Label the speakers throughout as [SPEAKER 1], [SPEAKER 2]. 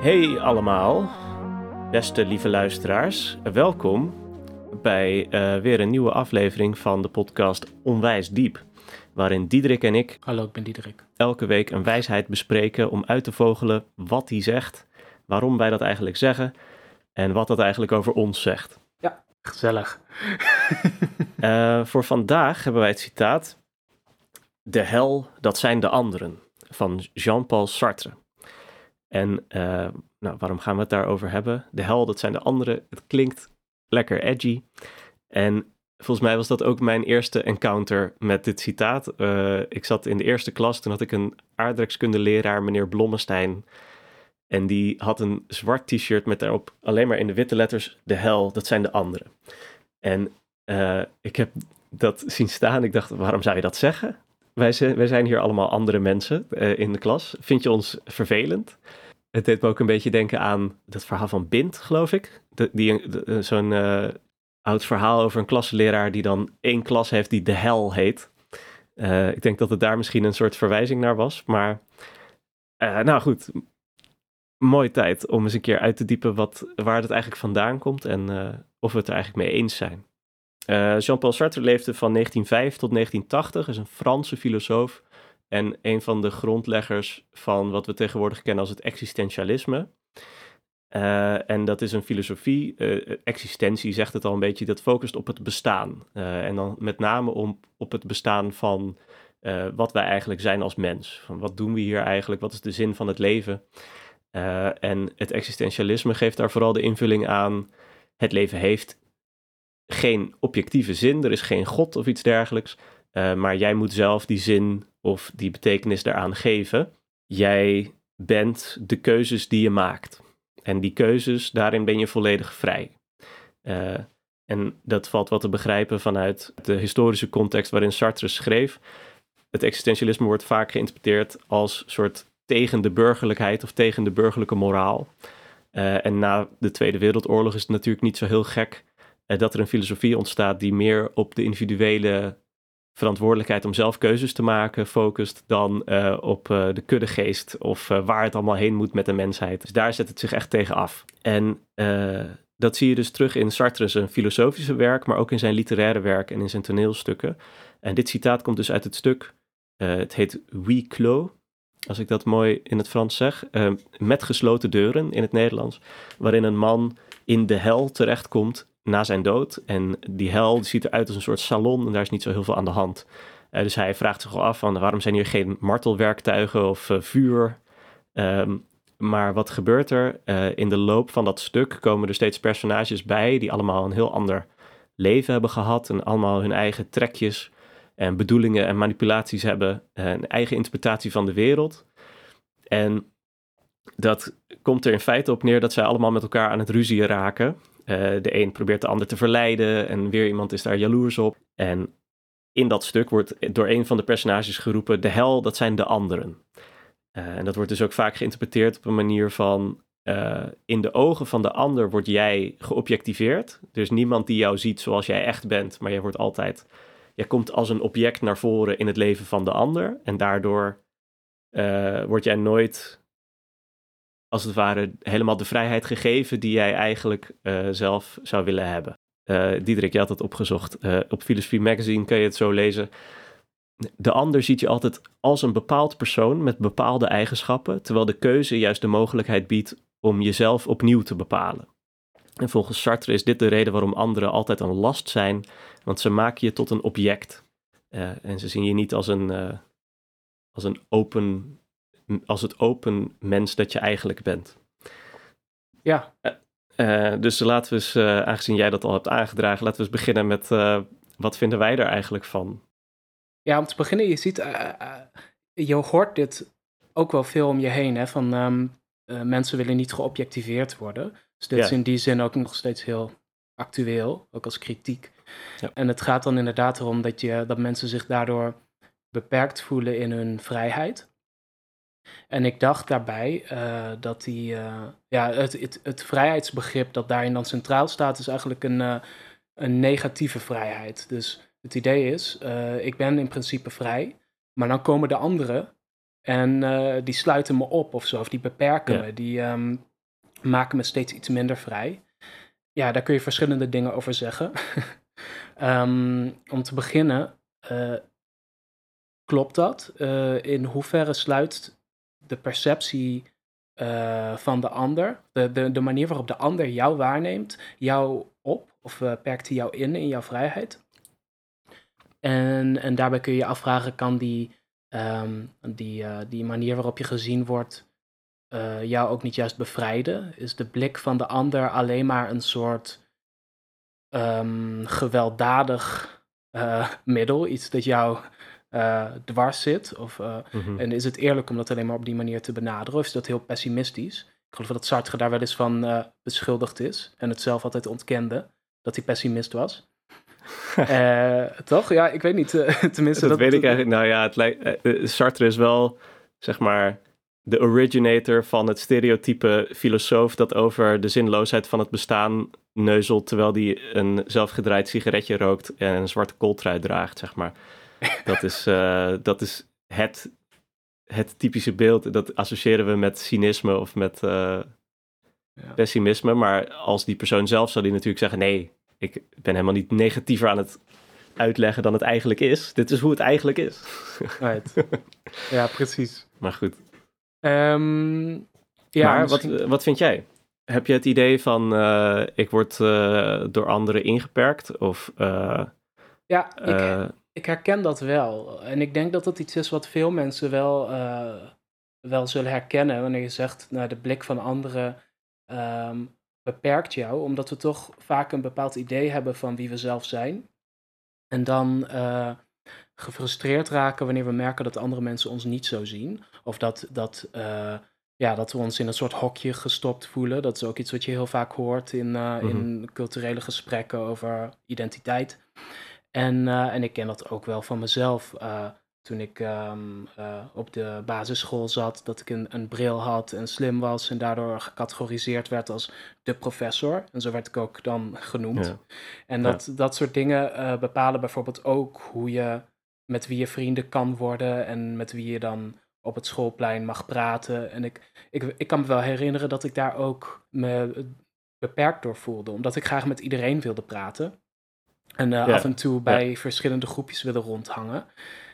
[SPEAKER 1] Hey allemaal, beste lieve luisteraars, welkom bij uh, weer een nieuwe aflevering van de podcast Onwijs Diep. Waarin Diederik en ik,
[SPEAKER 2] hallo ik ben Diederik,
[SPEAKER 1] elke week een wijsheid bespreken om uit te vogelen wat die zegt, waarom wij dat eigenlijk zeggen en wat dat eigenlijk over ons zegt.
[SPEAKER 2] Ja, gezellig.
[SPEAKER 1] uh, voor vandaag hebben wij het citaat De hel, dat zijn de anderen van Jean-Paul Sartre. En uh, nou, waarom gaan we het daarover hebben? De hel, dat zijn de anderen. Het klinkt lekker edgy. En volgens mij was dat ook mijn eerste encounter met dit citaat. Uh, ik zat in de eerste klas, toen had ik een aardrijkskundeleraar, meneer Blommestein. En die had een zwart t-shirt met daarop alleen maar in de witte letters de hel, dat zijn de anderen. En uh, ik heb dat zien staan. Ik dacht, waarom zou je dat zeggen? Wij zijn, wij zijn hier allemaal andere mensen uh, in de klas. Vind je ons vervelend? Het deed me ook een beetje denken aan dat verhaal van Bind, geloof ik. Die, zo'n uh, oud verhaal over een klasseleraar die dan één klas heeft die de hel heet. Ik denk dat het daar misschien een soort verwijzing naar was. Maar nou goed, mooie tijd om eens een keer uit te diepen wat, waar het eigenlijk vandaan komt en of we het er eigenlijk mee eens zijn. Uh, Jean-Paul Sartre leefde van 1905 tot 1980, is een Franse filosoof en een van de grondleggers van wat we tegenwoordig kennen als het existentialisme. Uh, en dat is een filosofie, uh, existentie zegt het al een beetje, dat focust op het bestaan. en dan met name om, op het bestaan van wat wij eigenlijk zijn als mens. Van wat doen we hier eigenlijk, wat is de zin van het leven? en het existentialisme geeft daar vooral de invulling aan, het leven heeft geen objectieve zin, er is geen God of iets dergelijks. Uh, maar jij moet zelf die zin of die betekenis daaraan geven. Jij bent de keuzes die je maakt. En die keuzes, daarin ben je volledig vrij. Uh, en dat valt wat te begrijpen vanuit de historische context waarin Sartre schreef. Het existentialisme wordt vaak geïnterpreteerd als soort tegen de burgerlijkheid of tegen de burgerlijke moraal. Uh, en na de Tweede Wereldoorlog is het natuurlijk niet zo heel gek dat er een filosofie ontstaat die meer op de individuele verantwoordelijkheid om zelf keuzes te maken focust dan uh, op uh, de kuddegeest of waar het allemaal heen moet met de mensheid. Dus daar zet het zich echt tegen af. En dat zie je dus terug in Sartre's filosofische werk, maar ook in zijn literaire werk en in zijn toneelstukken. En dit citaat komt dus uit het stuk, het heet We Clos, als ik dat mooi in het Frans zeg, met gesloten deuren in het Nederlands, waarin een man in de hel terechtkomt na zijn dood. En die hel ziet eruit als een soort salon en daar is niet zo heel veel aan de hand. Uh, dus hij vraagt zich al af van waarom zijn hier geen martelwerktuigen of uh, vuur. Um, maar wat gebeurt er? Uh, in de loop van dat stuk komen er steeds personages bij die allemaal een heel ander leven hebben gehad en allemaal hun eigen trekjes en bedoelingen en manipulaties hebben, een eigen interpretatie van de wereld. En dat komt er in feite op neer dat zij allemaal met elkaar aan het ruzien raken. Uh, de een probeert de ander te verleiden en weer iemand is daar jaloers op. En in dat stuk wordt door een van de personages geroepen: de hel, dat zijn de anderen. Uh, en dat wordt dus ook vaak geïnterpreteerd op een manier van: uh, in de ogen van de ander word jij geobjectiveerd. Er is niemand die jou ziet zoals jij echt bent, maar jij wordt altijd. Jij komt als een object naar voren in het leven van de ander. En daardoor word jij nooit als het ware helemaal de vrijheid gegeven die jij eigenlijk uh, zelf zou willen hebben. Uh, Diederik, je had het opgezocht. Uh, op Philosophy Magazine kan je het zo lezen. De ander ziet je altijd als een bepaald persoon met bepaalde eigenschappen, terwijl de keuze juist de mogelijkheid biedt om jezelf opnieuw te bepalen. En volgens Sartre is dit de reden waarom anderen altijd een last zijn, want ze maken je tot een object. en ze zien je niet als een, als een open als het open mens dat je eigenlijk bent.
[SPEAKER 2] Ja.
[SPEAKER 1] Uh, dus laten we eens, uh, aangezien jij dat al hebt aangedragen, laten we eens beginnen met uh, wat vinden wij er eigenlijk van?
[SPEAKER 2] Ja, om te beginnen, je ziet, je hoort dit ook wel veel om je heen, hè, van um, mensen willen niet geobjectiveerd worden. Dus dit ja. is in die zin ook nog steeds heel actueel, ook als kritiek. Ja. En het gaat dan inderdaad erom dat, je, dat mensen zich daardoor beperkt voelen in hun vrijheid. En ik dacht daarbij uh, dat die, uh, ja, het, het, het, vrijheidsbegrip dat daarin dan centraal staat, is eigenlijk een, uh, een negatieve vrijheid. Dus het idee is, ik ben in principe vrij, maar dan komen de anderen en die sluiten me op of zo, of die beperken ja. me. Die, um, maken me steeds iets minder vrij. Ja, daar kun je verschillende dingen over zeggen. Ehm, om te beginnen, klopt dat? In hoeverre sluit de perceptie uh, van de ander, de, de, de manier waarop de ander jou waarneemt, jou op of perkt hij jou in in jouw vrijheid? En, en daarbij kun je je afvragen, kan die, um, die, die manier waarop je gezien wordt jou ook niet juist bevrijden? Is de blik van de ander alleen maar een soort um, gewelddadig middel? Iets dat jou uh, dwars zit? Of, mm-hmm. En is het eerlijk om dat alleen maar op die manier te benaderen? Of is dat heel pessimistisch? Ik geloof dat Sartre daar wel eens van beschuldigd is en het zelf altijd ontkende dat hij pessimist was. toch? Ja, ik weet niet. tenminste,
[SPEAKER 1] dat, dat weet ik eigenlijk. Nou ja, het lijkt, Sartre is wel, zeg maar, de originator van het stereotype filosoof dat over de zinloosheid van het bestaan neuzelt terwijl die een zelfgedraaid sigaretje rookt en een zwarte kooltrui draagt, zeg maar. Dat is, uh, dat is het, het typische beeld. Dat associëren we met cynisme of met uh, ja. pessimisme. Maar als die persoon zelf zou die natuurlijk zeggen: nee, ik ben helemaal niet negatiever aan het uitleggen dan het eigenlijk is. Dit is hoe het eigenlijk is.
[SPEAKER 2] Right. Ja, precies.
[SPEAKER 1] Maar goed.
[SPEAKER 2] Um,
[SPEAKER 1] ja, maar wat, wat vind jij? Heb je het idee van uh, ik word uh, door anderen ingeperkt? Of, uh,
[SPEAKER 2] ja, ik, ik, herken dat wel. En ik denk dat dat iets is wat veel mensen wel, wel zullen herkennen wanneer je zegt, nou, de blik van anderen um, beperkt jou, omdat we toch vaak een bepaald idee hebben van wie we zelf zijn. En dan gefrustreerd raken wanneer we merken dat andere mensen ons niet zo zien. Of dat, dat, uh, ja, dat we ons in een soort hokje gestopt voelen. Dat is ook iets wat je heel vaak hoort in, uh, mm -hmm. in culturele gesprekken over identiteit. En, uh, en ik ken dat ook wel van mezelf. toen ik um, op de basisschool zat, dat ik een, een bril had en slim was en daardoor gecategoriseerd werd als de professor. En zo werd ik ook dan genoemd. Ja. En dat, ja. dat soort dingen bepalen bijvoorbeeld ook hoe je met wie je vrienden kan worden en met wie je dan op het schoolplein mag praten. En ik, ik, ik kan me wel herinneren dat ik daar ook me beperkt door voelde, omdat ik graag met iedereen wilde praten. En uh, af en toe bij ja. verschillende groepjes willen rondhangen.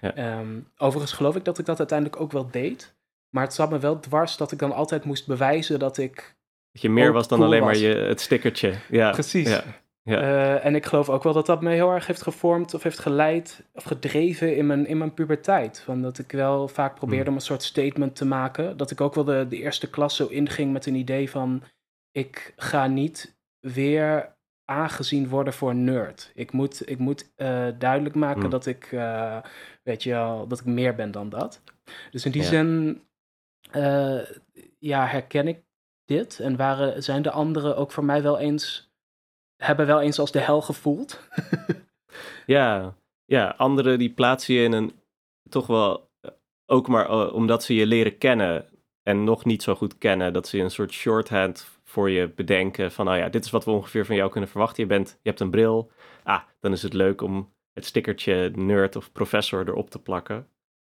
[SPEAKER 2] Ja. Um, overigens geloof ik dat ik dat uiteindelijk ook wel deed. Maar het zat me wel dwars dat ik dan altijd moest bewijzen dat ik.
[SPEAKER 1] Dat je meer was dan cool alleen was. maar je, het stickertje. Ja.
[SPEAKER 2] Precies. Ja. Uh, en ik geloof ook wel dat dat me heel erg heeft gevormd of heeft geleid of gedreven in mijn, in mijn puberteit. Van dat ik wel vaak probeerde hmm. om een soort statement te maken. Dat ik ook wel de, de eerste klas zo inging met een idee van: ik ga niet weer aangezien worden voor nerd. Ik moet, ik moet uh, duidelijk maken hmm. dat ik, uh, weet je wel, dat ik meer ben dan dat. Dus in die ja. zin, ja, herken ik dit. En waren, zijn de anderen ook voor mij wel eens hebben wel eens als de hel gevoeld.
[SPEAKER 1] ja, ja, anderen die plaatsen je in een toch wel, eh, ook maar omdat ze je leren kennen en nog niet zo goed kennen, dat ze een soort shorthand voor je bedenken van, nou ja, dit is wat we ongeveer van jou kunnen verwachten. Je, bent, je hebt een bril, ah, dan is het leuk om het stickertje nerd of professor erop te plakken.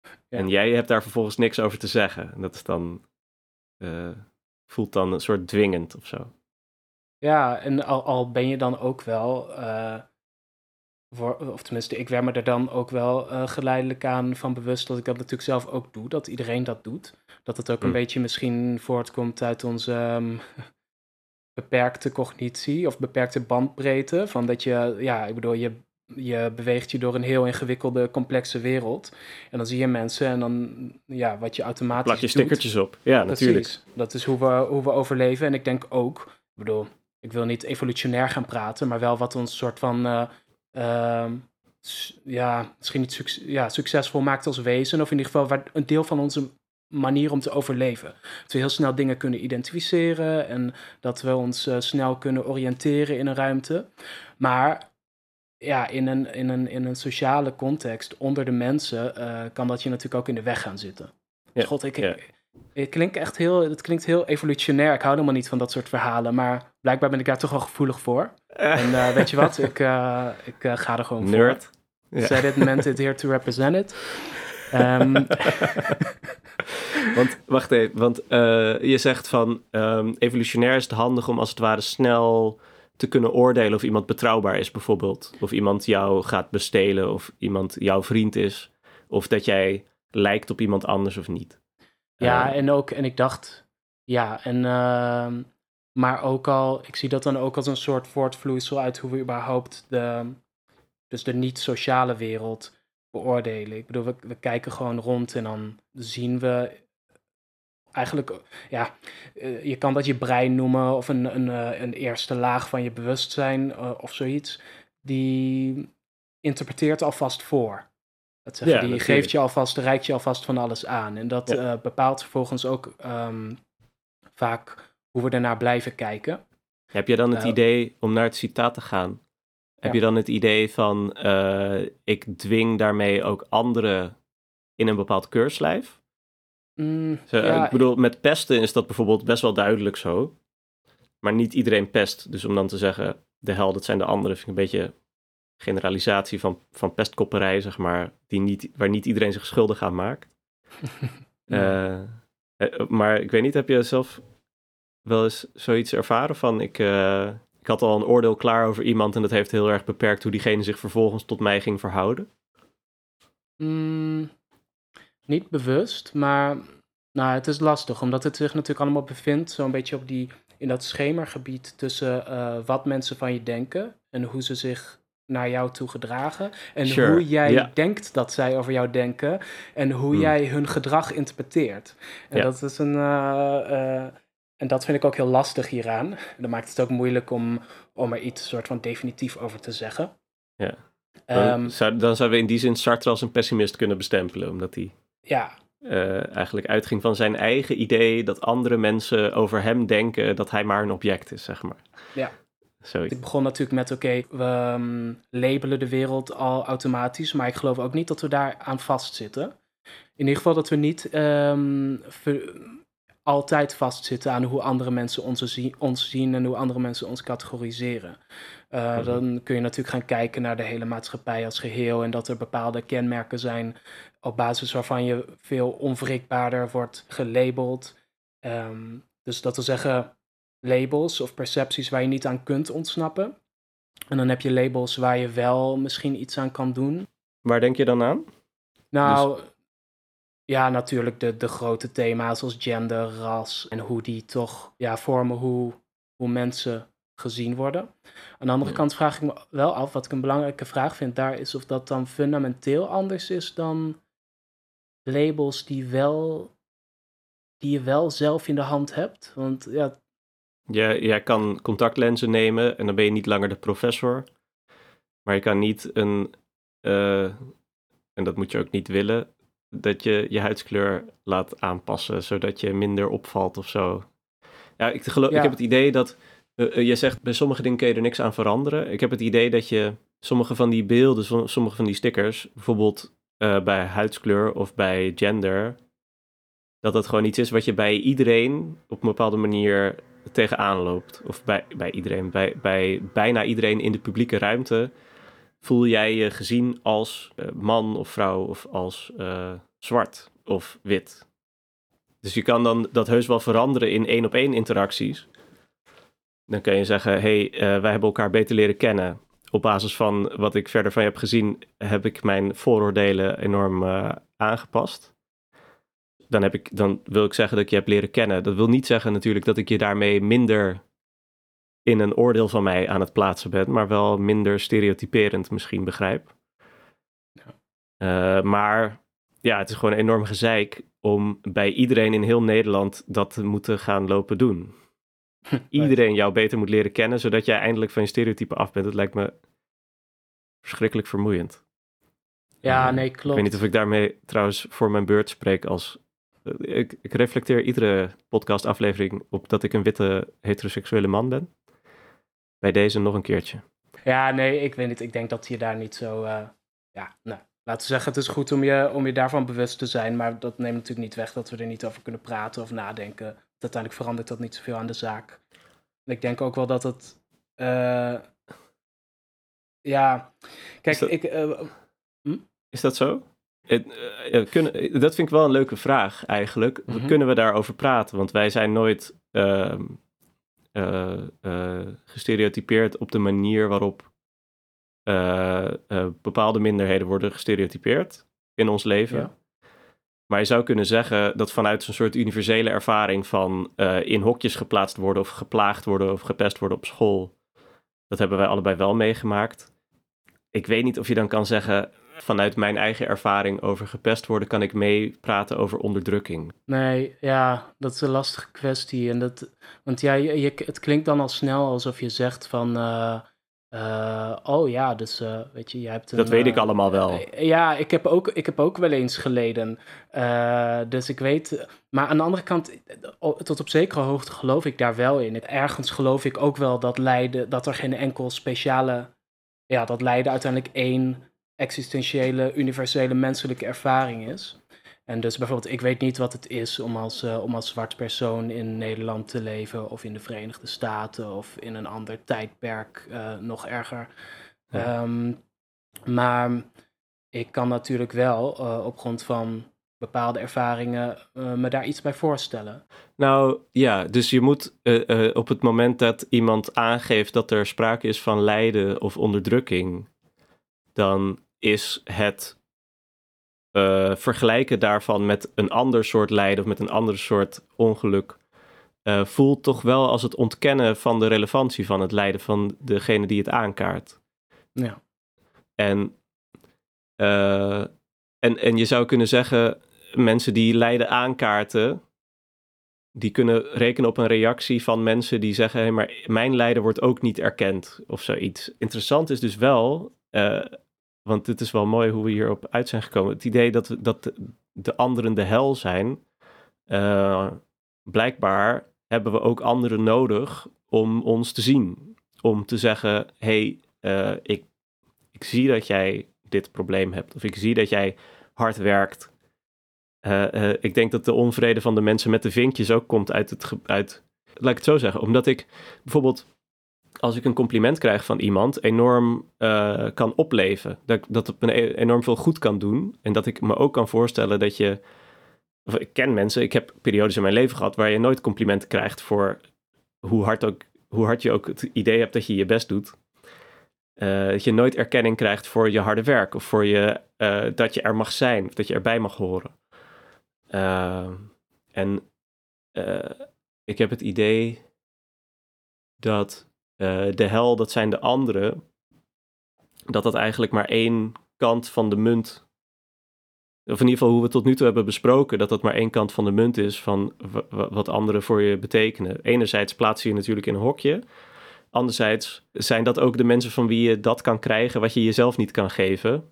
[SPEAKER 1] Ja. En jij hebt daar vervolgens niks over te zeggen. En dat is dan, uh, voelt dan een soort dwingend of zo.
[SPEAKER 2] Ja, en al, al ben je dan ook wel, uh, voor, of tenminste, ik werd me er dan ook wel uh, geleidelijk aan van bewust dat ik dat natuurlijk zelf ook doe, dat iedereen dat doet. Dat het ook een hm. beetje misschien voortkomt uit onze um, beperkte cognitie of beperkte bandbreedte. Van dat je, ja, ik bedoel, je, je beweegt je door een heel ingewikkelde, complexe wereld. En dan zie je mensen en dan, ja, wat je automatisch
[SPEAKER 1] Plak je stickertjes op, ja, Precies. natuurlijk.
[SPEAKER 2] Dat is hoe we, hoe we overleven. En ik denk ook, ik bedoel, ik wil niet evolutionair gaan praten, maar wel wat ons soort van, uh, uh, ja, misschien niet suc ja, succesvol maakt als wezen, of in ieder geval een deel van onze manier om te overleven. Dat we heel snel dingen kunnen identificeren en dat we ons uh, snel kunnen oriënteren in een ruimte. Maar ja, in een, in een, in een sociale context onder de mensen uh, kan dat je natuurlijk ook in de weg gaan zitten. Ja, God, ik, ja. Het klinkt echt heel, het klinkt heel evolutionair. Ik hou helemaal niet van dat soort verhalen. Maar blijkbaar ben ik daar toch wel gevoelig voor. En uh, weet je wat? Ik, ik ga er gewoon
[SPEAKER 1] Nerd.
[SPEAKER 2] voor. Ja. Said it, meant it, here to represent it. Ehm,
[SPEAKER 1] want wacht even, want eh, je zegt van ehm, evolutionair is het handig om als het ware snel te kunnen oordelen of iemand betrouwbaar is, bijvoorbeeld. Of iemand jou gaat bestelen, of iemand jouw vriend is, of dat jij lijkt op iemand anders of niet.
[SPEAKER 2] Ja,
[SPEAKER 1] Eh,
[SPEAKER 2] en ook, en ik dacht, ja, en, ehm, maar ook al, ik zie dat dan ook als een soort voortvloeisel uit hoe we überhaupt de, dus de niet-sociale wereld beoordelen. Ik bedoel, we, we kijken gewoon rond en dan zien we eigenlijk, ja, eh, je kan dat je brein noemen of een, een, eh, een eerste laag van je bewustzijn eh, of zoiets. Die interpreteert alvast voor. Dat zeggen,
[SPEAKER 1] Ja,
[SPEAKER 2] die
[SPEAKER 1] natuurlijk.
[SPEAKER 2] geeft je alvast, reikt je alvast van alles aan. En dat
[SPEAKER 1] Ja.
[SPEAKER 2] bepaalt vervolgens ook ehm, vaak hoe we ernaar blijven kijken.
[SPEAKER 1] Heb je dan het idee, om naar het citaat te gaan, heb je dan het idee van eh, ik dwing daarmee ook anderen in een bepaald keurslijf?
[SPEAKER 2] Mm,
[SPEAKER 1] Zo,
[SPEAKER 2] ja,
[SPEAKER 1] ik bedoel, met pesten is dat bijvoorbeeld best wel duidelijk zo. Maar niet iedereen pest. Dus om dan te zeggen, de hel, dat zijn de anderen, vind ik een beetje generalisatie van, van pestkopperij, zeg maar, die niet, waar niet iedereen zich schuldig aan maakt. Eh, eh, maar ik weet niet, heb je zelf wel eens zoiets ervaren van, ik, eh, ik had al een oordeel klaar over iemand en dat heeft heel erg beperkt hoe diegene zich vervolgens tot mij ging verhouden?
[SPEAKER 2] Mm, niet bewust, maar nou, het is lastig, omdat het zich natuurlijk allemaal bevindt, zo'n beetje op die, in dat schemergebied tussen eh, wat mensen van je denken en hoe ze zich naar jou toe gedragen. En
[SPEAKER 1] Sure,
[SPEAKER 2] hoe jij denkt dat zij over jou denken en hoe
[SPEAKER 1] Hmm.
[SPEAKER 2] jij hun gedrag interpreteert. En dat is een. eh, eh, en dat vind ik ook heel lastig hieraan. Dat maakt het ook moeilijk om, om er iets soort van definitief over te zeggen.
[SPEAKER 1] Ja.
[SPEAKER 2] Ehm,
[SPEAKER 1] Dan, zou, dan zouden we in die zin Sartre als een pessimist kunnen bestempelen, omdat hij
[SPEAKER 2] ja,
[SPEAKER 1] eh, eigenlijk uitging van zijn eigen idee dat andere mensen over hem denken dat hij maar een object is, zeg maar.
[SPEAKER 2] Ja.
[SPEAKER 1] Zoiets.
[SPEAKER 2] Ik begon natuurlijk met, oké, we ehm, labelen de wereld al automatisch, maar ik geloof ook niet dat we daar aan vastzitten. In ieder geval dat we niet ehm, ver- altijd vastzitten aan hoe andere mensen ons, ons zien en hoe andere mensen ons categoriseren. Uh,
[SPEAKER 1] Mhm.
[SPEAKER 2] Dan kun je natuurlijk gaan kijken naar de hele maatschappij als geheel en dat er bepaalde kenmerken zijn op basis waarvan je veel onwrikbaarder wordt gelabeld. Ehm, dus dat wil zeggen, labels of percepties waar je niet aan kunt ontsnappen. En dan heb je labels waar je wel misschien iets aan kan doen.
[SPEAKER 1] Waar denk je dan aan?
[SPEAKER 2] Nou, ja, natuurlijk de, de grote thema's als gender, ras en hoe die toch ja, vormen hoe, hoe mensen gezien worden. Aan de andere
[SPEAKER 1] Ja.
[SPEAKER 2] kant vraag ik me wel af, wat ik een belangrijke vraag vind daar, is of dat dan fundamenteel anders is dan labels die, wel, die je wel zelf in de hand hebt. Want ja,
[SPEAKER 1] Je, jij kan contactlenzen nemen en dan ben je niet langer de professor. Maar je kan niet een, eh, en dat moet je ook niet willen, dat je je huidskleur laat aanpassen, zodat je minder opvalt of zo. Ja, ik, geloof,
[SPEAKER 2] Ja.
[SPEAKER 1] ik heb het idee dat, eh, eh, je zegt bij sommige dingen kun je er niks aan veranderen. Ik heb het idee dat je sommige van die beelden, som- sommige van die stickers, bijvoorbeeld eh, bij huidskleur of bij gender, dat dat gewoon iets is wat je bij iedereen op een bepaalde manier tegenaan loopt. Of bij, bij iedereen, bij, bij bijna iedereen in de publieke ruimte voel jij je gezien als eh, man of vrouw of als eh, zwart of wit. Dus je kan dan dat heus wel veranderen in één op één interacties. Dan kan je zeggen, hey, eh, wij hebben elkaar beter leren kennen. Op basis van wat ik verder van je heb gezien, heb ik mijn vooroordelen enorm aangepast. Dan, heb ik, dan wil ik zeggen dat ik je heb leren kennen. Dat wil niet zeggen natuurlijk dat ik je daarmee minder in een oordeel van mij aan het plaatsen ben, maar wel minder stereotyperend misschien begrijp. Eh, maar ja, het is gewoon een enorm gezeik om bij iedereen in heel Nederland dat te moeten gaan lopen doen. Iedereen jou beter moet leren kennen, zodat jij eindelijk van je stereotype af bent. Dat lijkt me verschrikkelijk vermoeiend.
[SPEAKER 2] ja
[SPEAKER 1] Eh,
[SPEAKER 2] nee,
[SPEAKER 1] Ik
[SPEAKER 2] klopt.
[SPEAKER 1] weet niet of ik daarmee trouwens voor mijn beurt spreek als... eh, Ik, ik reflecteer iedere podcastaflevering op dat ik een witte heteroseksuele man ben. Bij deze nog een keertje.
[SPEAKER 2] Ja, nee, ik weet niet. Ik denk dat je daar niet zo. eh, ja, nou, laten we zeggen, het is goed om je, om je daarvan bewust te zijn. Maar dat neemt natuurlijk niet weg dat we er niet over kunnen praten of nadenken. Uiteindelijk verandert dat niet zoveel aan de zaak. En ik denk ook wel dat het. eh, ja, kijk,
[SPEAKER 1] Is dat-
[SPEAKER 2] ik. eh,
[SPEAKER 1] Is dat zo? kunnen, dat vind ik wel een leuke vraag eigenlijk.
[SPEAKER 2] Mhm.
[SPEAKER 1] Kunnen we daarover praten? Want wij zijn nooit ehm, eh, eh, gestereotypeerd op de manier waarop eh, eh, bepaalde minderheden worden gestereotypeerd in ons leven.
[SPEAKER 2] Ja.
[SPEAKER 1] Maar je zou kunnen zeggen dat vanuit zo'n soort universele ervaring van eh, in hokjes geplaatst worden of geplaagd worden of gepest worden op school, dat hebben wij allebei wel meegemaakt. Ik weet niet of je dan kan zeggen, vanuit mijn eigen ervaring over gepest worden, kan ik meepraten over onderdrukking.
[SPEAKER 2] Nee, ja, dat is een lastige kwestie. En dat, want ja, je, je- het klinkt dan al snel alsof je zegt van, eh, eh, oh ja, dus eh, weet je, jij hebt een...
[SPEAKER 1] Dat weet ik allemaal wel.
[SPEAKER 2] Ja, ik heb ook, ik heb ook wel eens geleden. Dus ik weet. Maar aan de andere kant, tot op zekere hoogte geloof ik daar wel in. Ergens geloof ik ook wel dat lijden, dat er geen enkel speciale. Ja, dat lijden uiteindelijk één existentiële, universele menselijke ervaring is. En dus bijvoorbeeld, ik weet niet wat het is om als, eh, om als zwart persoon in Nederland te leven, of in de Verenigde Staten, of in een ander tijdperk, eh, nog erger.
[SPEAKER 1] Ja.
[SPEAKER 2] Ehm, maar ik kan natuurlijk wel eh, op grond van bepaalde ervaringen me daar iets bij voorstellen.
[SPEAKER 1] Nou ja, dus je moet op het moment dat iemand aangeeft dat er sprake is van lijden of onderdrukking, dan is het eh, vergelijken daarvan met een ander soort lijden of met een ander soort ongeluk. eh, voelt toch wel als het ontkennen van de relevantie van het lijden van degene die het aankaart.
[SPEAKER 2] Ja.
[SPEAKER 1] En, eh, en, en je zou kunnen zeggen, mensen die lijden aankaarten, die kunnen rekenen op een reactie van mensen die zeggen, hey, maar mijn lijden wordt ook niet erkend of zoiets. Interessant is dus wel, want dit is wel mooi hoe we hierop uit zijn gekomen, het idee dat, we- dat de, de anderen de hel zijn, eh, blijkbaar hebben we ook anderen nodig om ons te zien. Om te zeggen, hey, eh, ik, ik zie dat jij dit probleem hebt. Of ik zie dat jij hard werkt. Eh, ik denk dat de onvrede van de mensen met de vinkjes ook komt uit het... Uit, laat ik het zo zeggen. Omdat ik bijvoorbeeld, als ik een compliment krijg van iemand, enorm eh, kan opleven. Dat, dat het me e- enorm veel goed kan doen. En dat ik me ook kan voorstellen dat je... Of ik ken mensen, ik heb periodes in mijn leven gehad waar je nooit complimenten krijgt voor hoe hard, ook, hoe hard je ook het idee hebt dat je je best doet. Eh, dat je nooit erkenning krijgt voor je harde werk of voor je, eh, dat je er mag zijn of dat je erbij mag horen. Eh, en ik heb het idee dat eh, de hel, dat zijn de anderen, dat dat eigenlijk maar één kant van de munt, of in ieder geval hoe we het tot nu toe hebben besproken, dat dat maar één kant van de munt is van wa- wa- wat anderen voor je betekenen. Enerzijds plaats je je natuurlijk in een hokje. Anderzijds zijn dat ook de mensen van wie je dat kan krijgen wat je jezelf niet kan geven.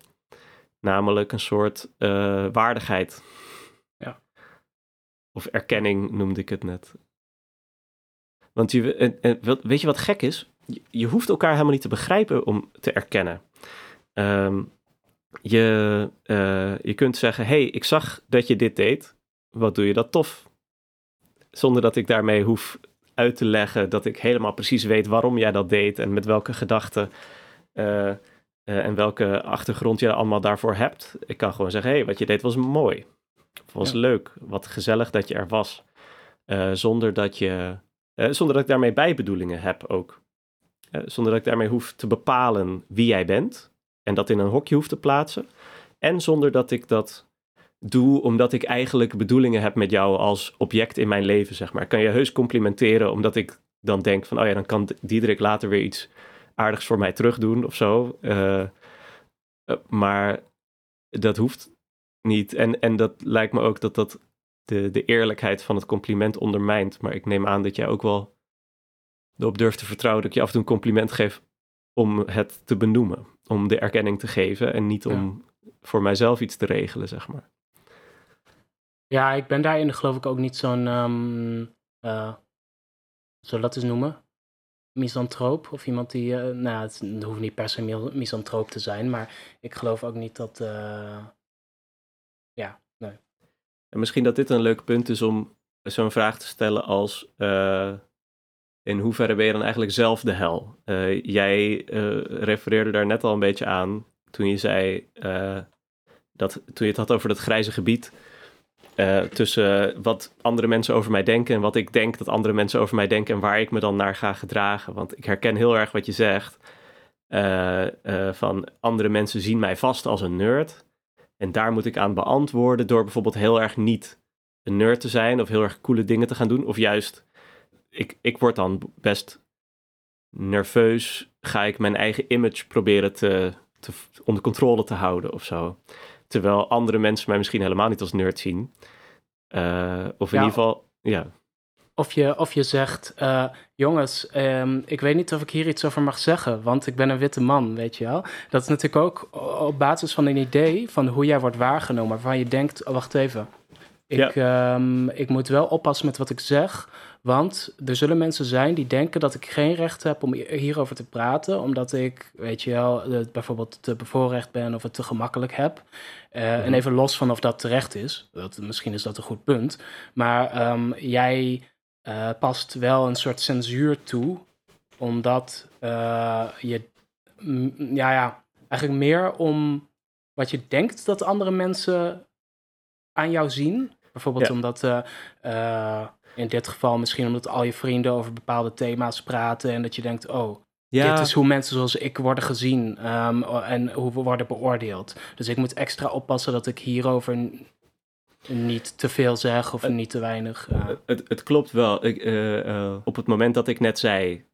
[SPEAKER 1] Namelijk een soort eh, waardigheid.
[SPEAKER 2] Ja.
[SPEAKER 1] Of erkenning noemde ik het net. Want je, en, weet je wat gek is? Je, je hoeft elkaar helemaal niet te begrijpen om te erkennen. Ehm, je, eh, je kunt zeggen, hey, ik zag dat je dit deed. Wat doe je dat tof? Zonder dat ik daarmee hoef uit te leggen dat ik helemaal precies weet waarom jij dat deed en met welke gedachten eh, eh, en welke achtergrond je allemaal daarvoor hebt. Ik kan gewoon zeggen, hé, hey, wat je deed was mooi. Of was
[SPEAKER 2] Ja.
[SPEAKER 1] leuk. Wat gezellig dat je er was. Zonder dat je, eh, zonder dat ik daarmee bijbedoelingen heb ook. Eh, zonder dat ik daarmee hoef te bepalen wie jij bent en dat in een hokje hoef te plaatsen. En zonder dat ik dat doe omdat ik eigenlijk bedoelingen heb met jou als object in mijn leven, zeg maar. Ik kan je heus complimenteren omdat ik dan denk van, oh ja, dan kan Diederik later weer iets aardigs voor mij terugdoen of zo. Eh, maar dat hoeft niet. En, en dat lijkt me ook dat dat de, de eerlijkheid van het compliment ondermijnt. Maar ik neem aan dat jij ook wel erop durft te vertrouwen dat ik je af en toe een compliment geef om het te benoemen. Om de erkenning te geven en niet om voor mijzelf iets te regelen, zeg maar.
[SPEAKER 2] Ja, ik ben daarin geloof ik ook niet zo'n, ehm eh, zullen dat eens noemen? Misantroop of iemand die, eh, nou, het, het hoeft niet per se mi- misantroop te zijn, maar ik geloof ook niet dat, eh, ja.
[SPEAKER 1] En misschien dat dit een leuk punt is om zo'n vraag te stellen als... eh, in hoeverre ben je dan eigenlijk zelf de hel? Eh, jij eh, refereerde daar net al een beetje aan toen je zei... dat, toen je het had over dat grijze gebied. tussen wat andere mensen over mij denken en wat ik denk dat andere mensen over mij denken en waar ik me dan naar ga gedragen. Want ik herken heel erg wat je zegt. van andere mensen zien mij vast als een nerd. En daar moet ik aan beantwoorden door bijvoorbeeld heel erg niet een nerd te zijn of heel erg coole dingen te gaan doen. Of juist, ik, ik word dan best nerveus. Ga ik mijn eigen image proberen te, te, onder controle te houden of zo. Terwijl andere mensen mij misschien helemaal niet als nerd zien. Eh, of in
[SPEAKER 2] Ja.
[SPEAKER 1] ieder geval, ja.
[SPEAKER 2] Of je, of je zegt, eh, jongens, ehm, ik weet niet of ik hier iets over mag zeggen, want ik ben een witte man, weet je wel. Dat is natuurlijk ook op basis van een idee van hoe jij wordt waargenomen, waarvan je denkt, oh, wacht even, ik, ehm, ik moet wel oppassen met wat ik zeg, want er zullen mensen zijn die denken dat ik geen recht heb om hi- hierover te praten, omdat ik, weet je wel, eh, bijvoorbeeld te bevoorrecht ben of het te gemakkelijk heb. Eh, En even los van of dat terecht is, dat, misschien is dat een goed punt, maar ehm, jij eh, past wel een soort censuur toe, omdat eh, je, ja, ja, eigenlijk meer om wat je denkt dat andere mensen aan jou zien. Bijvoorbeeld
[SPEAKER 1] Ja.
[SPEAKER 2] omdat, eh, in dit geval misschien omdat al je vrienden over bepaalde thema's praten en dat je denkt, oh, dit is hoe mensen zoals ik worden gezien ehm, en hoe we worden beoordeeld. Dus ik moet extra oppassen dat ik hierover niet te veel zeg of niet te weinig. eh.
[SPEAKER 1] Het, het klopt wel. Ik, eh, eh, op het moment dat ik net zei,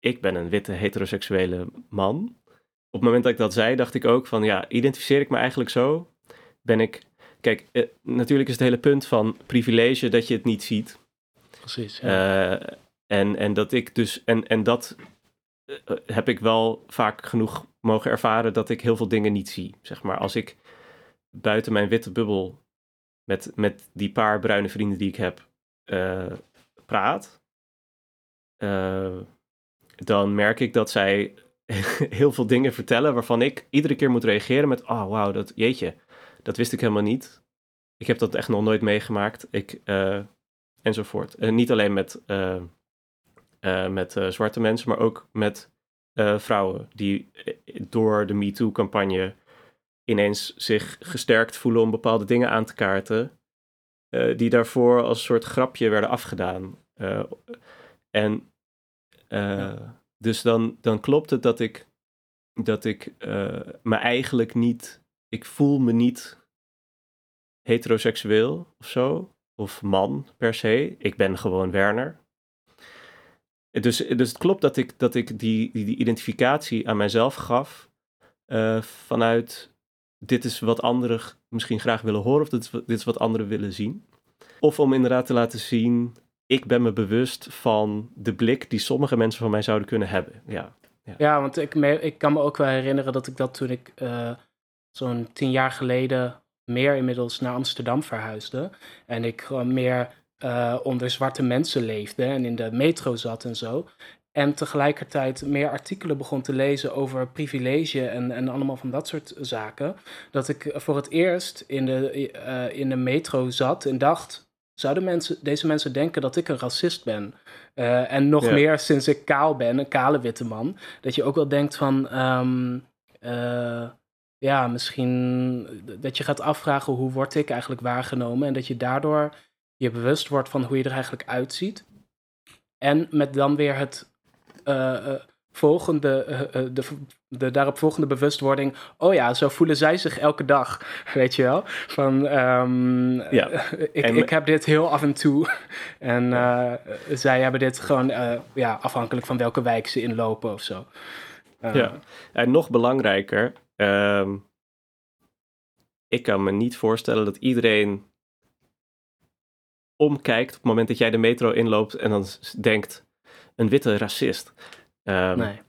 [SPEAKER 1] ik ben een witte heteroseksuele man. Op het moment dat ik dat zei, dacht ik ook van, ja, identificeer ik me eigenlijk zo? Ben ik, kijk, eh, natuurlijk is het hele punt van privilege dat je het niet ziet.
[SPEAKER 2] Precies. Ja.
[SPEAKER 1] Eh, en, en dat ik dus, en, en dat eh, heb ik wel vaak genoeg mogen ervaren dat ik heel veel dingen niet zie. Zeg maar, als ik buiten mijn witte bubbel met, met die paar bruine vrienden die ik heb eh, praat, eh, dan merk ik dat zij heel veel dingen vertellen waarvan ik iedere keer moet reageren met, oh wauw, dat jeetje, dat wist ik helemaal niet. Ik heb dat echt nog nooit meegemaakt. Ik, eh, enzovoort. En niet alleen met, met zwarte mensen, maar ook met vrouwen die door de MeToo-campagne ineens zich gesterkt voelen om bepaalde dingen aan te kaarten, eh, die daarvoor als een soort grapje werden afgedaan. Eh, en eh, dus dan, dan klopt het dat ik, dat ik me eigenlijk niet, ik voel me niet heteroseksueel of zo of man per se. Ik ben gewoon Werner. Dus, dus het klopt dat ik, dat ik die, die, die identificatie aan mijzelf gaf vanuit dit is wat anderen misschien graag willen horen of dit is, wat- anderen willen zien. Of om inderdaad te laten zien, ik ben me bewust van de blik die sommige mensen van mij zouden kunnen hebben. Ja,
[SPEAKER 2] Ja, want ik, ik kan me ook wel herinneren dat ik dat toen ik eh, zo'n tien jaar geleden meer inmiddels naar Amsterdam verhuisde. En ik gewoon meer eh, onder zwarte mensen leefde en in de metro zat en zo. En tegelijkertijd meer artikelen begon te lezen over privilege en, en allemaal van dat soort zaken. Dat ik voor het eerst in de, eh, in de metro zat en dacht: zouden mensen, deze mensen denken dat ik een racist ben? Eh, en nog meer sinds ik kaal ben, een kale witte man. Dat je ook wel denkt van. ehm, eh, ja, misschien dat je gaat afvragen hoe word ik eigenlijk waargenomen. En dat je daardoor je bewust wordt van hoe je er eigenlijk uitziet. En met dan weer het volgende, eh, eh, de, de daarop volgende bewustwording. Oh ja, zo voelen zij zich elke dag. Weet je wel? Van ehm,
[SPEAKER 1] Ja.
[SPEAKER 2] ik,
[SPEAKER 1] En-
[SPEAKER 2] ik heb dit heel af en toe. En eh, zij hebben dit gewoon eh, ja, afhankelijk van welke wijk ze inlopen of zo. Eh,
[SPEAKER 1] Ja. En nog belangrijker, ehm, ik kan me niet voorstellen dat iedereen omkijkt op het moment dat jij de metro inloopt en dan denkt, een witte racist. Ehm,
[SPEAKER 2] Nee.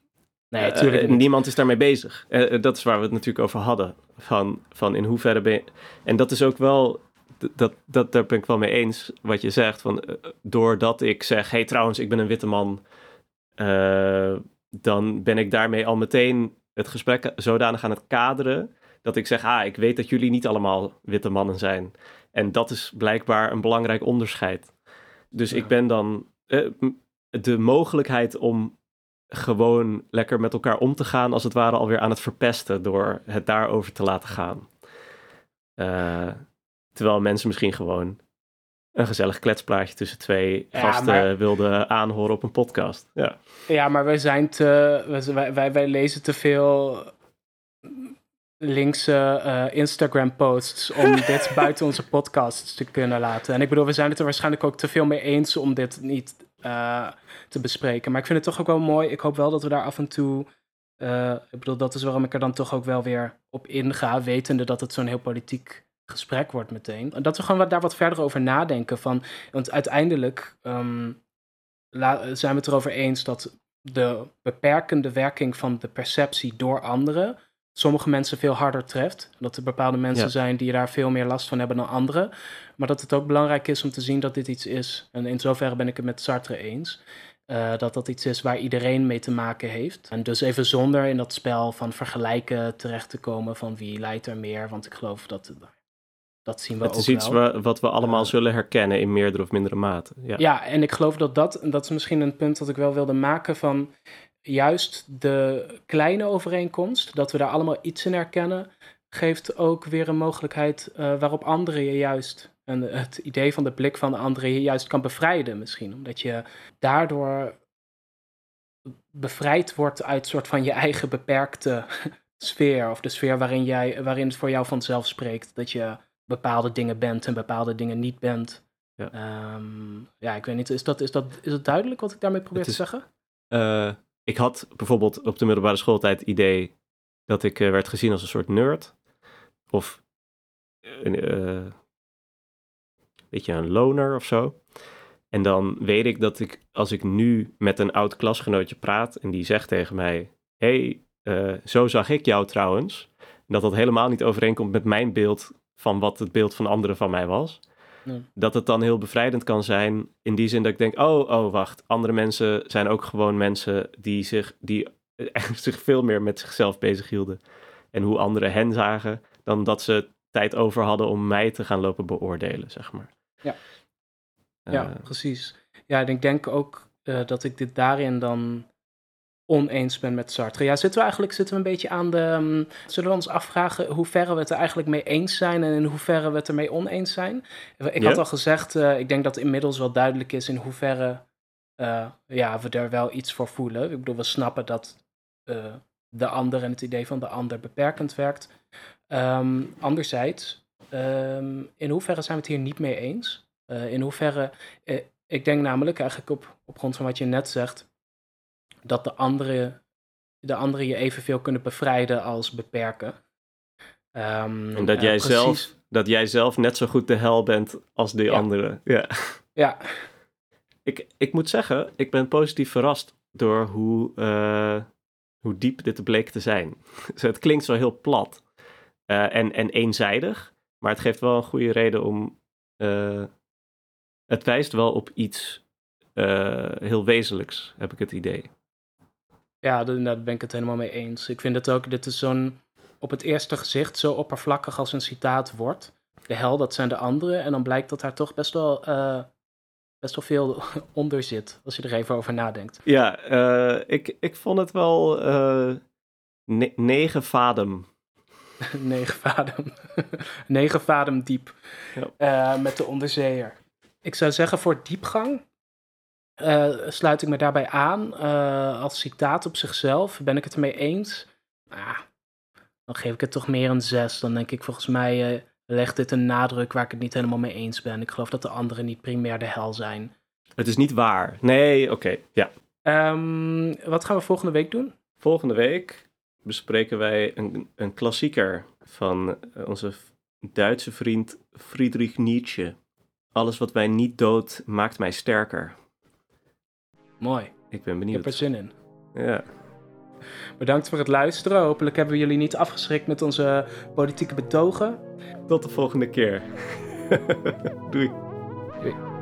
[SPEAKER 2] Nee,
[SPEAKER 1] eh,
[SPEAKER 2] natuurlijk
[SPEAKER 1] eh,
[SPEAKER 2] niet.
[SPEAKER 1] niemand is daarmee bezig. Eh, eh, dat is waar we het natuurlijk over hadden. Van, van in hoeverre ben je... En dat is ook wel... Dat, dat, daar ben ik wel mee eens wat je zegt. Van, eh, doordat ik zeg, hey trouwens, ik ben een witte man. eh, dan ben ik daarmee al meteen het gesprek zodanig aan het kaderen. Dat ik zeg, ah, ik weet dat jullie niet allemaal witte mannen zijn. En dat is blijkbaar een belangrijk onderscheid. Dus
[SPEAKER 2] Ja.
[SPEAKER 1] ik ben dan... eh, de mogelijkheid om gewoon lekker met elkaar om te gaan, als het ware alweer aan het verpesten door het daarover te laten gaan. Uh, terwijl mensen misschien gewoon een gezellig kletsplaatje tussen twee
[SPEAKER 2] Ja,
[SPEAKER 1] gasten
[SPEAKER 2] maar-
[SPEAKER 1] wilden aanhoren op een podcast. Ja,
[SPEAKER 2] Ja, maar wij zijn te. Wij, wij, wij lezen te veel linkse eh, Instagram-posts om dit buiten onze podcasts te kunnen laten. En ik bedoel, we zijn het er waarschijnlijk ook te veel mee eens om dit niet eh, te bespreken. Maar ik vind het toch ook wel mooi. Ik hoop wel dat we daar af en toe. eh, ik bedoel, dat is waarom ik er dan toch ook wel weer op inga, wetende dat het zo'n heel politiek gesprek wordt meteen. En dat we gewoon wat, daar wat verder over nadenken. Van, want uiteindelijk ehm, la- zijn we het erover eens dat de beperkende werking van de perceptie door anderen sommige mensen veel harder treft. Dat er bepaalde mensen
[SPEAKER 1] Ja.
[SPEAKER 2] zijn die daar veel meer last van hebben dan anderen. Maar dat het ook belangrijk is om te zien dat dit iets is. En in zoverre ben ik het met Sartre eens. eh, dat dat iets is waar iedereen mee te maken heeft. En dus even zonder in dat spel van vergelijken terecht te komen van wie leidt er meer. Want ik geloof dat dat zien we
[SPEAKER 1] het
[SPEAKER 2] ook
[SPEAKER 1] is iets
[SPEAKER 2] wel.
[SPEAKER 1] wa- wat we allemaal zullen herkennen in meerdere of mindere mate. Ja,
[SPEAKER 2] Ja, en ik geloof dat dat, en dat is misschien een punt dat ik wel wilde maken van juist de kleine overeenkomst, dat we daar allemaal iets in herkennen, geeft ook weer een mogelijkheid eh, waarop anderen je juist, en het idee van de blik van de anderen je juist kan bevrijden misschien. Omdat je daardoor bevrijd wordt uit soort van je eigen beperkte sfeer, of de sfeer waarin, jij, waarin het voor jou vanzelf spreekt dat je bepaalde dingen bent en bepaalde dingen niet bent.
[SPEAKER 1] Ja.
[SPEAKER 2] Ehm, ja, ik weet niet, is, dat, is, dat, is het duidelijk wat ik daarmee probeer te zeggen?
[SPEAKER 1] Eh, ik had bijvoorbeeld op de middelbare schooltijd het idee dat ik eh, werd gezien als een soort nerd. Of een eh, beetje een loner of zo. En dan weet ik dat ik, als ik nu met een oud klasgenootje praat en die zegt tegen mij: hey, eh, zo zag ik jou trouwens. Dat dat helemaal niet overeenkomt met mijn beeld van wat het beeld van anderen van mij was. Dat het dan heel bevrijdend kan zijn in die zin dat ik denk: oh, oh, wacht. Andere mensen zijn ook gewoon mensen die zich, die zich veel meer met zichzelf bezighielden. En hoe anderen hen zagen, dan dat ze tijd over hadden om mij te gaan lopen beoordelen, zeg maar.
[SPEAKER 2] Ja.
[SPEAKER 1] Eh,
[SPEAKER 2] Ja, precies. Ja, en ik denk ook eh, dat ik dit daarin dan oneens ben met Sartre. Ja, zitten we eigenlijk zitten we een beetje aan de... ehm, zullen we ons afvragen hoe verre we het er eigenlijk mee eens zijn en in hoeverre we het ermee oneens zijn? Ik
[SPEAKER 1] Ja.
[SPEAKER 2] had al gezegd, eh, ik denk dat inmiddels wel duidelijk is in hoeverre eh, ja, we er wel iets voor voelen. Ik bedoel, we snappen dat eh, de ander en het idee van de ander beperkend werkt. Ehm, anderzijds, ehm, in hoeverre zijn we het hier niet mee eens? Eh, in hoeverre, eh, ik denk namelijk eigenlijk op, op grond van wat je net zegt, dat de anderen de andere je evenveel kunnen bevrijden als beperken. Ehm,
[SPEAKER 1] En dat jij,
[SPEAKER 2] precies-
[SPEAKER 1] zelf, dat jij zelf net zo goed de hel bent als die
[SPEAKER 2] Ja.
[SPEAKER 1] anderen. Ja.
[SPEAKER 2] Ja,
[SPEAKER 1] Ik, ik moet zeggen, ik ben positief verrast door hoe, eh, hoe diep dit bleek te zijn. Dus het klinkt zo heel plat en, en eenzijdig, maar het geeft wel een goede reden om. eh, het wijst wel op iets eh, heel wezenlijks, heb ik het idee.
[SPEAKER 2] ja daar, ben ik het helemaal mee eens. Ik vind het ook, dit is zo'n op het eerste gezicht zo oppervlakkig als een citaat wordt. De hel, dat zijn de anderen. En dan blijkt dat daar toch best wel, eh, best wel veel onder zit, als je er even over nadenkt.
[SPEAKER 1] Ja, ik, ik vond het wel ne- negen vadem.
[SPEAKER 2] Negen vadem. Negen vadem diep.
[SPEAKER 1] Ja.
[SPEAKER 2] Eh, met de onderzeeër. Ik zou zeggen, voor diepgang eh, sluit ik me daarbij aan. Eh, als citaat op zichzelf ben ik het ermee eens. Ah, dan geef ik het toch meer een zes. Dan denk ik, volgens mij legt dit een nadruk waar ik het niet helemaal mee eens ben. Ik geloof dat de anderen niet primair de hel zijn.
[SPEAKER 1] Het is niet waar. Nee, oké. Ja.
[SPEAKER 2] Ehm, wat gaan we volgende week doen?
[SPEAKER 1] Volgende week bespreken wij een, een klassieker van eh, onze Duitse vriend Friedrich Nietzsche. Alles wat mij niet doodt, maakt mij sterker.
[SPEAKER 2] Mooi,
[SPEAKER 1] Ik ben
[SPEAKER 2] ik heb er
[SPEAKER 1] benieuwd.
[SPEAKER 2] zin in.
[SPEAKER 1] Ja.
[SPEAKER 2] Bedankt voor het luisteren. Hopelijk hebben we jullie niet afgeschrikt met onze politieke betogen.
[SPEAKER 1] Tot de volgende keer. Doei.
[SPEAKER 2] Doei.